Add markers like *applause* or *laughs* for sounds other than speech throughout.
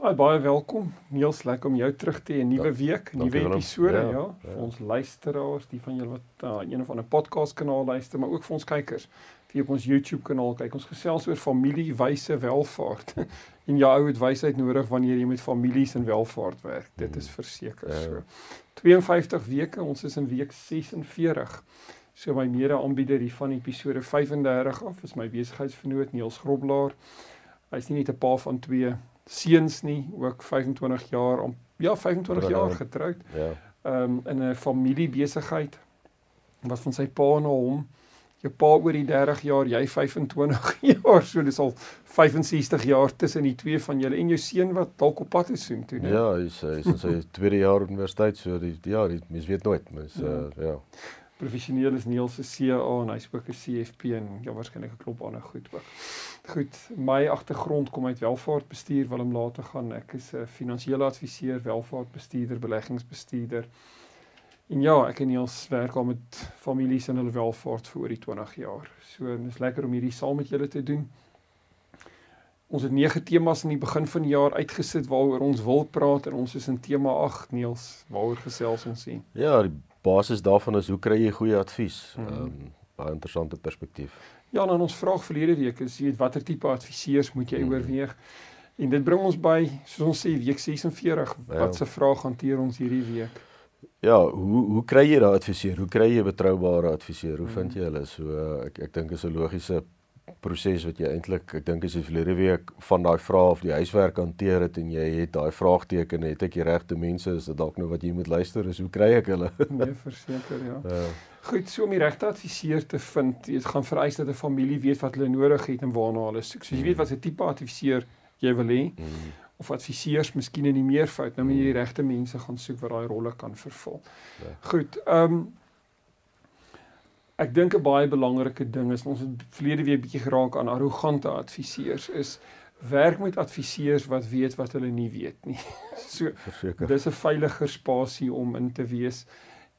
Hi, baie welkom. Niels, lekker om jou terug te hê nuwe week, nuwe episode, ja, Ja, ja, ja. vir ons luisteraars, die van julle wat uh, een of ander podcast kanaal luister, maar ook vir ons kykers die op ons YouTube kanaal kyk. Ons gesels oor familie, wyse, welvaart. *laughs* en jou ou het wysheid nodig wanneer jy met families en welvaart werk. Dit is verseker Ja. so. 52 weke, ons is in week 46. So my mede-aanbieder hier van episode 35 af is my besigheidsvernoot Niels Groblaar. Hy's nie net 'n pa van twee seuns nie, ook 25 jaar om ja, 25 jaar Ja. getroud. Ja. Ehm um, in 'n familiebesigheid wat van sy pa na hom. Jou pa oor die 30 jaar, jy 25 *laughs* jaar. So dis al 65 jaar tussen die twee van julle en jou seun wat dalk op pad is soheen toe, né? Ja, hy's hy's in sy *laughs* tweede jaar universiteit, so die ja, die mens weet nooit, mens Ja. uh, ja. Professioneel is Niels se CA en hy's ook 'n CFP en ja waarskynlik 'n klop ander goed ook. Goed, my agtergrond kom uit welvaartbestuur, wil hom later gaan. Ek is 'n finansiële adviseur, welvaartbestuurder, beleggingsbestuurder. En ja, ek en Niels werk al met families en hulle welvaart vir oor die 20 jaar. So dit is lekker om hierdie saam met julle te doen. Ons het nege temas aan die begin van die jaar uitgesit waaroor ons wil praat en ons is in tema 8 Niels. Waaroor gesels ons hier? Ja, die basis daarvan is hoe kry jy goeie advies? Mhm. Ehm um, baie interessante perspektief. Ja, en dan ons vraag verlede week is, jy weet watter tipe adviseurs moet jy Mhm. oorweeg? En dit bring ons by, soos ons sê, week 46. Ja. Wat se vraag hanteer ons hierdie week? Ja, hoe hoe kry jy daai adviseur? Hoe kry jy betroubare adviseur? Hoe Mhm. vind jy hulle? So uh, ek ek dink is 'n logiese proses wat jy eintlik ek dink as jy verlede week van daai vrae of die huiswerk hanteer het en jy het daai vraagteken het ek die regte mense is dit dalk nou wat jy moet luister is hoe kry ek hulle? *laughs* Nee, verseker, ja. Ja. Goed, so om die regte adviseur te vind, dit gaan vereis dat 'n familie weet wat hulle nodig het en waarna hulle soek. So jy weet wat 'n tipe adviseur jy wil hê Mm. of adviseurs miskien in die meervoud, nou moet jy die regte mense gaan soek wat daai rolle kan vervul. Ja. Goed, ehm um, ek dink 'n baie belangrike ding is ons het verlede week bietjie geraak aan arrogante adviseurs is werk met adviseurs wat weet wat hulle nie weet nie. *laughs* So Verseker. dis 'n veiliger spasie om in te wees.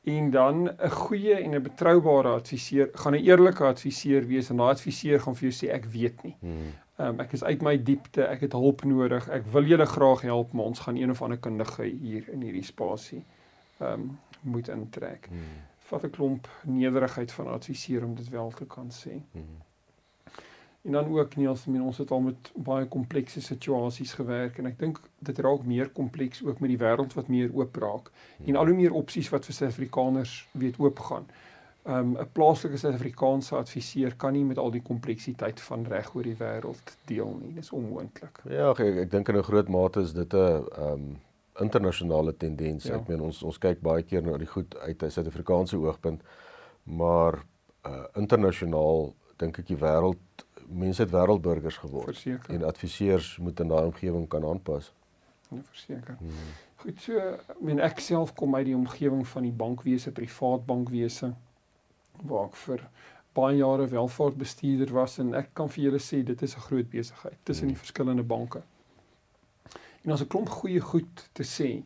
En dan 'n goeie en 'n betroubare adviseur gaan 'n eerlike adviseur wees en daai adviseur gaan vir jou sê ek weet nie. Mm. Um, ek is uit my diepte, ek het hulp nodig. Ek wil julle graag help, maar ons gaan een of ander kundige hier in hierdie spasie ehm um, moet intrek. Mm. Vat 'n klomp nederigheid van adviseer om dit wel te kan sê. Mm. En dan ook Niels, ek meen ons het al met baie komplekse situasies gewerk en ek dink dit raak meer kompleks ook met die wêreld wat meer oop raak en al hoe meer opsies wat vir Suid-Afrikaners weet oopgaan. Um 'n plaaslike Suid-Afrikaanse adviseur kan nie met al die kompleksiteit van reg oor die wêreld deel nie. Dis onmoontlik. Ja, ek, ek dink in 'n groot mate is dit 'n ehm um, internasionale tendens. Ja. Ek meen ons ons kyk baie keer na die goed uit 'n Suid-Afrikaanse oogpunt, maar uh internasionaal dink ek die wêreld mense het wêreldburgers geword Verseker. en adviseurs moet in daai omgewing kan aanpas. Ja, verseker. Hmm. Goed, so ek meen ek self kom uit die omgewing van die bankwese, privaat bankwese waar ek vir baie jare welvaartbestuurder was en ek kan vir julle sê dit is 'n groot besigheid tussen die Mm. verskillende banke. En daar's 'n klomp goeie goed te sê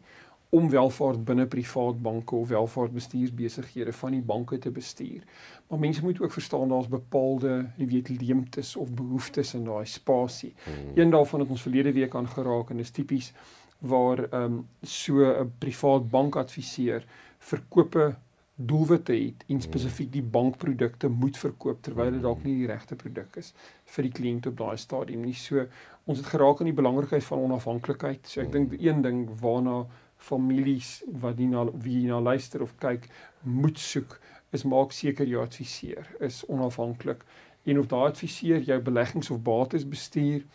om welvaart binne privaat banke of welvaartbestuursbesighede van die banke te bestuur. Maar mense moet ook verstaan daar's bepaalde, jy weet, leemtes of behoeftes in daai spasie. Hmm. Een daarvan het ons verlede week aangeraak en dis tipies waar ehm um, so 'n privaat bankadviseur verkope doelwitte het en spesifiek die bankprodukte moet verkoop terwyl dit dalk nie die regte produk is vir die kliënt op daai stadium nie. So ons het geraak aan die belangrikheid van onafhanklikheid. So ek dink een ding waarna families wat die na wie na luister of kyk moet soek is maak seker jou adviseur is onafhanklik en of daai adviseur jou beleggings of bates bestuur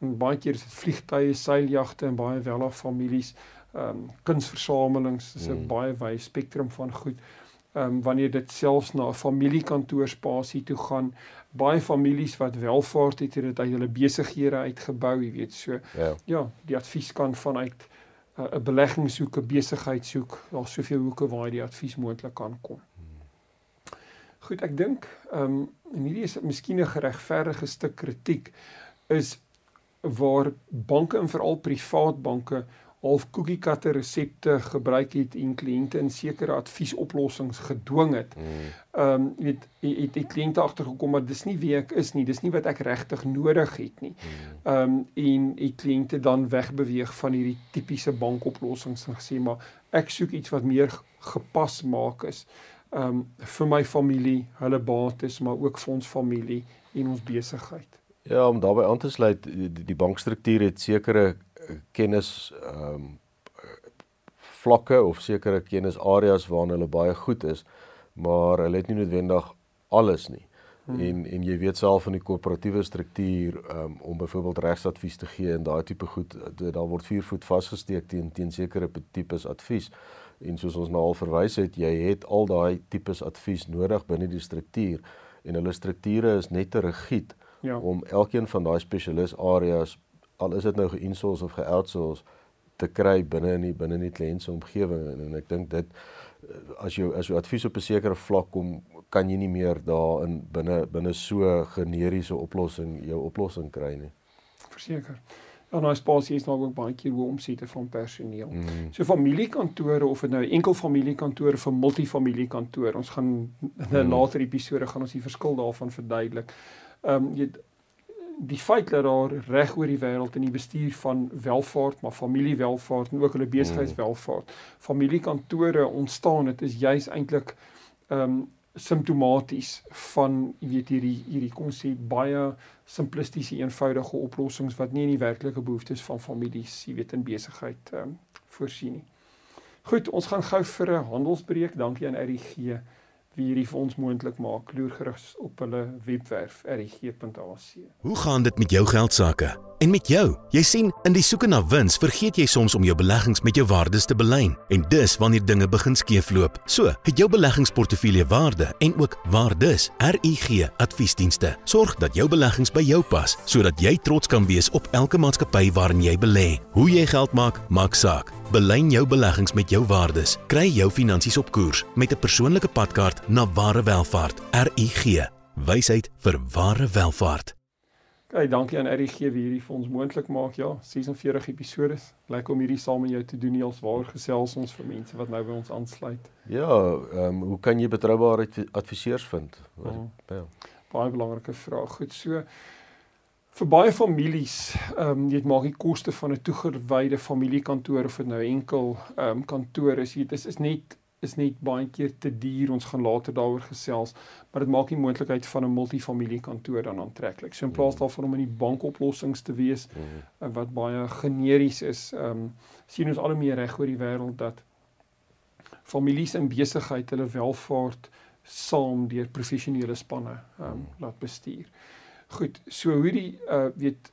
en baie keer is dit vliegtye, seiljagte en baie welaf families, ehm um, kunsversamelings, dis 'n Mm. baie wye spektrum van goed ehm um, wanneer dit selfs na 'n familiekantoor-spasie toe gaan. Baie families wat welvaart het, het dit uit hulle besighede uitgebou, jy weet, so. Ja, ja die advies kan vanuit uh, 'n belegging soek, 'n besigheid soek, daar's soveel hoeke waar jy die advies moontlik kan kom. Goed, ek dink ehm um, en hierdie is miskien 'n geregverdige stuk kritiek is waar banke en veral privaat banke half cookie cutter resepte gebruik het en kliënte in sekere adviesoplossings gedwing het. Mm. Ehm um, weet het die kliënte agtergekom maar dis nie wie ek is nie, dis nie wat ek regtig nodig het nie. Mm. Ehm um, en die kliënte dan wegbeweeg van hierdie tipiese bankoplossings en gesê maar ek soek iets wat meer gepas maak is. Ehm um, vir my familie, hulle bates, maar ook vir ons familie en ons besigheid. Ja, om daarbey aan te sluit, die, die bankstruktuur het sekere kennis ehm um, vlakke of sekere kennisareas waarna hulle baie goed is, maar hulle het nie noodwendig alles nie. Hmm. En en jy weet self van die koöperatiewe struktuur um, om byvoorbeeld regsadvies te gee en daai tipe goed daar word vier voet vasgesteek teen teen sekere tipes advies. En soos ons nou al verwys het, jy het al daai tipes advies nodig binne die struktuur en hulle strukture is net te rigied ja. om elkeen van daai spesialis areas al is dit nou ge-insource of ge-outsource te kry binne in die binne in die kliënt se omgewing en, en ek dink dit as jy as jy advies op 'n sekere vlak kom kan jy nie meer daarin binne binne so generiese oplossing jou oplossing kry nie. Verseker. En nou spasie is nou ook baie keer hoe omsette van personeel. Mm. So familiekantore of dit nou enkel familiekantore of 'n multifamiliekantoor. Ons gaan in 'n mm. later episode gaan ons die verskil daarvan verduidelik. Ehm um, jy die feit dat daar reg oor die wêreld in die bestuur van welvaart, maar familiewelvaart en ook hulle besigheidswelvaart, familiekantore ontstaan, dit is juis eintlik ehm um, simptomaties van jy weet hierdie hierdie konsep baie simplistiese eenvoudige oplossings wat nie in die werklike behoeftes van families, jy weet in besigheid ehm um, voorsien nie. Goed, ons gaan gou vir 'n handelsbreek. Dankie aan RGG wie hierdie vir ons moontlik maak. Loer gerus op hulle webwerf rg.ac. Hoe gaan dit met jou geld sake? En met jou? Jy sien, in die soeke na wins, vergeet jy soms om jou beleggings met jou waardes te belyn. En dis wanneer dinge begin skeefloop. So, het jou beleggingsportefeulje waarde en ook waardes. RUG Adviesdienste sorg dat jou beleggings by jou pas, sodat jy trots kan wees op elke maatskappy waarin jy belê. Hoe jy geld maak, maak saak. Belyn jou beleggings met jou waardes. Kry jou finansies op koers met 'n persoonlike padkaart na ware welvaart. RUG. Wysheid vir ware welvaart. Okay, dankie aan RG wie hierdie vir ons moontlik maak. Ja, 46 episode. Lekker om hierdie saam met jou te doen. Ons waar gesels ons vir mense wat nou by ons aansluit. Ja, ehm um, hoe kan jy betroubare adviseurs vind? Oh. Ja. Baie belangrike vraag. Goed, so vir baie families, ehm um, jy maak die koste van 'n toegewyde familiekantoor of dit nou enkel ehm um, kantoor is, dit is, is net is net baie keer te duur. Ons gaan later daaroor gesels, maar dit maak die moontlikheid van 'n multifamiliekantoor dan aantreklik. So in plaas mm. daarvan om in die bankoplossings te wees mm. wat baie generies is, ehm um, sien ons al meer reg oor die wêreld dat families in besigheid hulle welvaart saam deur professionele spanne ehm um, laat bestuur. Goed, so hoe die uh weet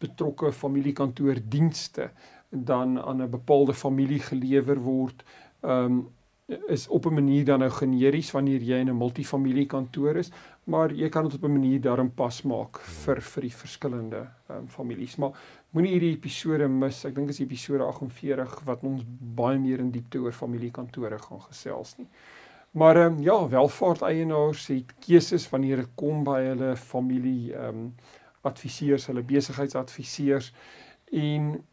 betrokke familiekantoor dienste dan aan 'n bepaalde familie gelewer word, ehm um, is op 'n manier dan nou generies wanneer jy in 'n multifamilie kantoor is, maar jy kan dit op 'n manier daarin pas maak vir vir die verskillende um, families. Maar moenie hierdie episode mis. Ek dink dit is episode 48 wat ons baie meer in diepte oor familiekantore gaan gesels nie. Maar ehm um, ja, welvaart eienaars het keuses wanneer dit kom by hulle familie ehm um, adviseurs, hulle besigheidsadviseurs en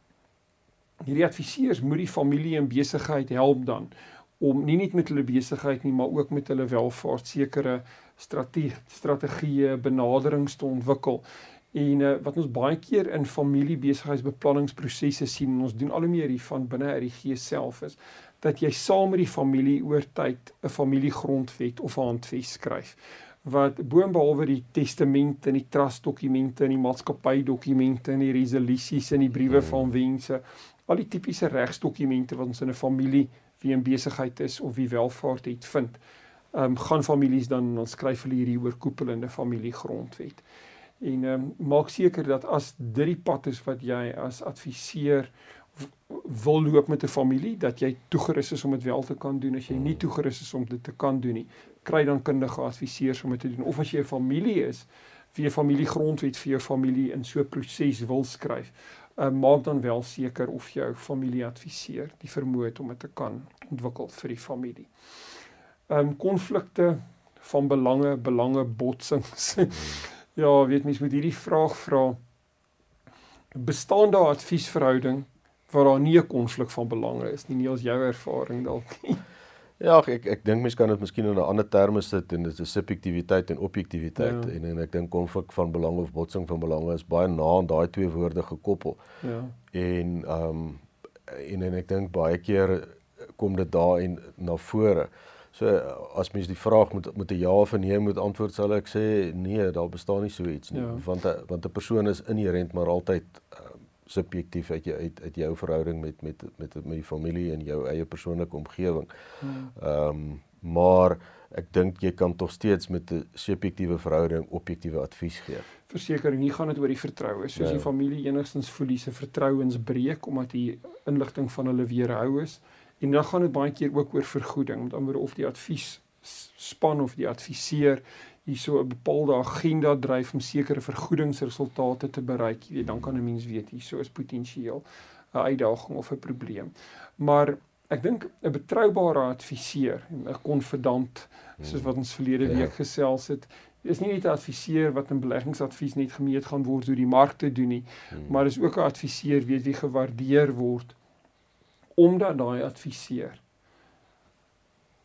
hierdie adviseurs moet die familie en besigheid help dan om nie net met hulle besigheid nie, maar ook met hulle welvaart sekere strategie strategieë benaderings te ontwikkel. En uh, wat ons baie keer in familie besigheidsbeplanningsprosesse sien en ons doen al hoe meer hiervan binne RG self is dat jy saam met die familie oor tyd 'n familiegrondwet of 'n handves skryf wat boonbehalwe die testamente en die trustdokumente en die maatskappydokumente en die resolusies en die briewe hmm. van wense al die tipiese regsdokumente wat ons in 'n familie wie in besigheid is of wie welvaart het vind. Ehm um, gaan families dan dan skryf hulle hierdie oorkoepelende familiegrondwet. En ehm um, maak seker dat as dit die pad is wat jy as adviseur wil loop met 'n familie dat jy toegerus is om dit wel te kan doen as jy nie toegerus is om dit te kan doen nie kry dan kundige adviseurs om dit te doen of as jy 'n familie is vir 'n familiegrondwet vir jou familie in so 'n proses wil skryf uh, maak dan wel seker of jou familie adviseer die vermoë om dit te kan ontwikkel vir die familie. Ehm um, konflikte van belange, belange botsings. *laughs* ja, weet mens moet hierdie vraag vra. Bestaan daar adviesverhouding waar daar nie 'n konflik van belange is nie, nie as jou ervaring dalk nie? *laughs* Ja, ek ek dink mense kan dit miskien in 'n ander terme sit en dit is subjektiwiteit en objektiwiteit ja. en en ek dink konflik van belang of botsing van belange is baie na aan daai twee woorde gekoppel. Ja. En ehm um, en en ek dink baie keer kom dit daarin na vore. So as mens die vraag met met 'n ja of nee moet antwoord sal ek sê nee, daar bestaan nie so iets nie ja. want a, want 'n persoon is inherënt maar altyd uh, subjektief uit jou uit uit jou verhouding met met met met die familie en jou eie persoonlike omgewing. Hmm. Ehm um, maar ek dink jy kan tog steeds met 'n subjektiewe verhouding objektiewe advies gee. Verseker, nie gaan dit oor die vertroue soos ja. die familie enigstens voel dis 'n vertrouensbreek omdat die inligting van hulle weerhou is en dan gaan dit baie keer ook oor vergoeding, met ander of die advies span of die adviseur hier so 'n bepaalde agenda dryf om sekere vergoedingsresultate te bereik, jy weet, dan kan 'n mens weet hier so is potensieel 'n uitdaging of 'n probleem. Maar ek dink 'n betroubare adviseur, 'n konfidant, soos wat ons verlede ja. week gesels het, is nie net 'n adviseur wat 'n beleggingsadvies net gemeet gaan word hoe die markte doen nie, hmm. maar is ook 'n adviseur weet wie gewaardeer word omdat daai adviseur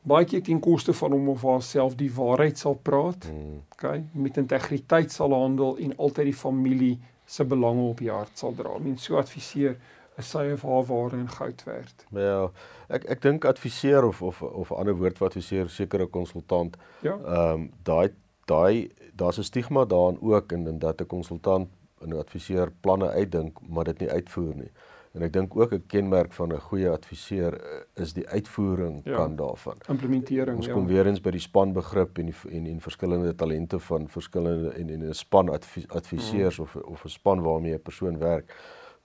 baie keer ten koste van hom of haarself die waarheid sal praat. Mm. Okay, met integriteit sal handel en altyd die familie se belange op die hart sal dra. Mens so adviseer is sy of haar ware en goud werd. Ja, ek ek dink adviseer of of of 'n ander woord wat adviseer sekere konsultant. Ja. Ehm um, daai daai daar's 'n stigma daarin ook en en dat 'n konsultant 'n adviseur planne uitdink maar dit nie uitvoer nie. En ek dink ook 'n kenmerk van 'n goeie adviseur eh, is die uitvoering ja, kan daarvan. Implementering. Ons kom ja. weer eens by die spanbegrip en die en en verskillende talente van verskillende en en 'n span adviseurs mm. of of 'n span waarmee 'n persoon werk.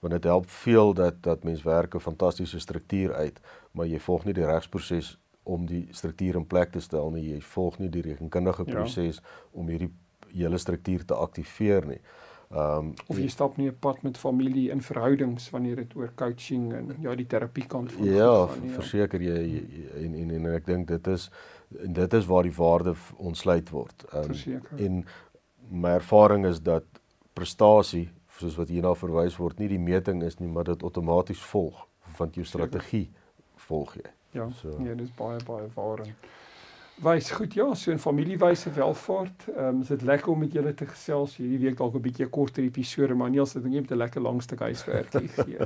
Want dit help veel dat dat mens werk 'n fantastiese struktuur uit, maar jy volg nie die regsproses om die struktuur in plek te stel nie. Jy volg nie die rekenkundige ja. proses ja. om hierdie hele struktuur te aktiveer nie. Ehm um, of jy stap nie 'n pad met familie in verhoudings wanneer dit oor coaching en ja die terapie kant van Ja, gaan, ja. verseker jy, jy en, en en ek dink dit is en dit is waar die waarde ontsluit word. Um, verseker. En my ervaring is dat prestasie soos wat hierna verwys word nie die meting is nie, maar dit outomaties volg want jou strategie volg jy. Ja, so. nee, dit is baie baie waar. En, Wys goed ja, so 'n familiewyse welvaart. Ehm um, is dit lekker om met julle te gesels hierdie week dalk 'n bietjie korter episode, maar Niels, ek dink jy het 'n lekker lang stuk huiswerk gegee.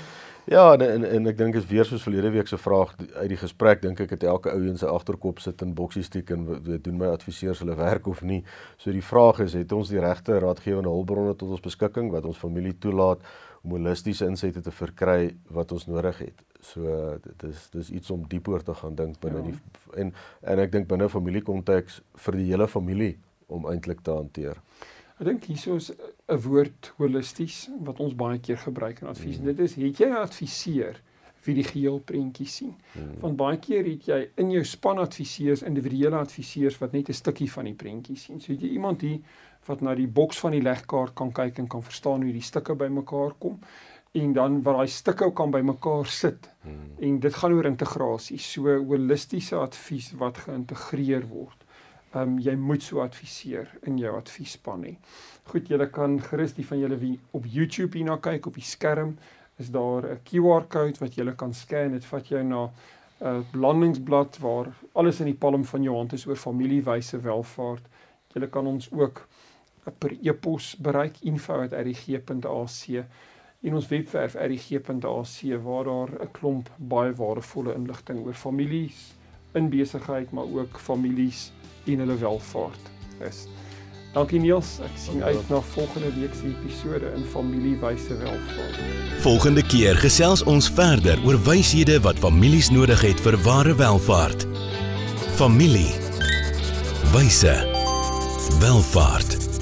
*laughs* ja, en, en en ek dink is weer soos verlede week se vraag uit die gesprek, dink ek het elke ou in sy agterkop sit in boksie stiek en weet doen my adviseurs hulle werk of nie. So die vraag is, het ons die regte raadgewende hulpbronne tot ons beskikking wat ons familie toelaat holistiese insette te verkry wat ons nodig het. So dit is dis iets om diep oor te gaan dink binne ja. die en en ek dink binne familiekonteks vir die hele familie om eintlik te hanteer. Ek dink hieso is 'n woord holisties wat ons baie keer gebruik in advies. Mm. Dit is het jy 'n adviseur wie die geheel prentjie sien. Mm. Want baie keer het jy in jou span adviseurs, individuele adviseurs wat net 'n stukkie van die prentjie sien. So jy iemand hier wat na die boks van die legkaart kan kyk en kan verstaan hoe die stukke bymekaar kom en dan waar daai stukke kan bymekaar sit. Hmm. En dit gaan oor integrasie, so holistiese advies wat geïntegreer word. Ehm um, jy moet so adviseer in jou adviesspan hê. Goed, julle kan gerus die van julle wie op YouTube hierna kyk op die skerm is daar 'n QR-kode wat jy kan scan. Dit vat jou na 'n landingsblad waar alles in die palm van jou hand is oor familiewyse welvaart. Jy kan ons ook per e-pos bereik info@rg.ac en ons webwerf rg.ac waar daar 'n klomp baie waardevolle inligting oor families in besigheid maar ook families en hulle welvaart is. Dankie Niels, ek sien uit na volgende week se episode in familiewyse welvaart. Volgende keer gesels ons verder oor wyshede wat families nodig het vir ware welvaart. Familie. Wyse. Welvaart.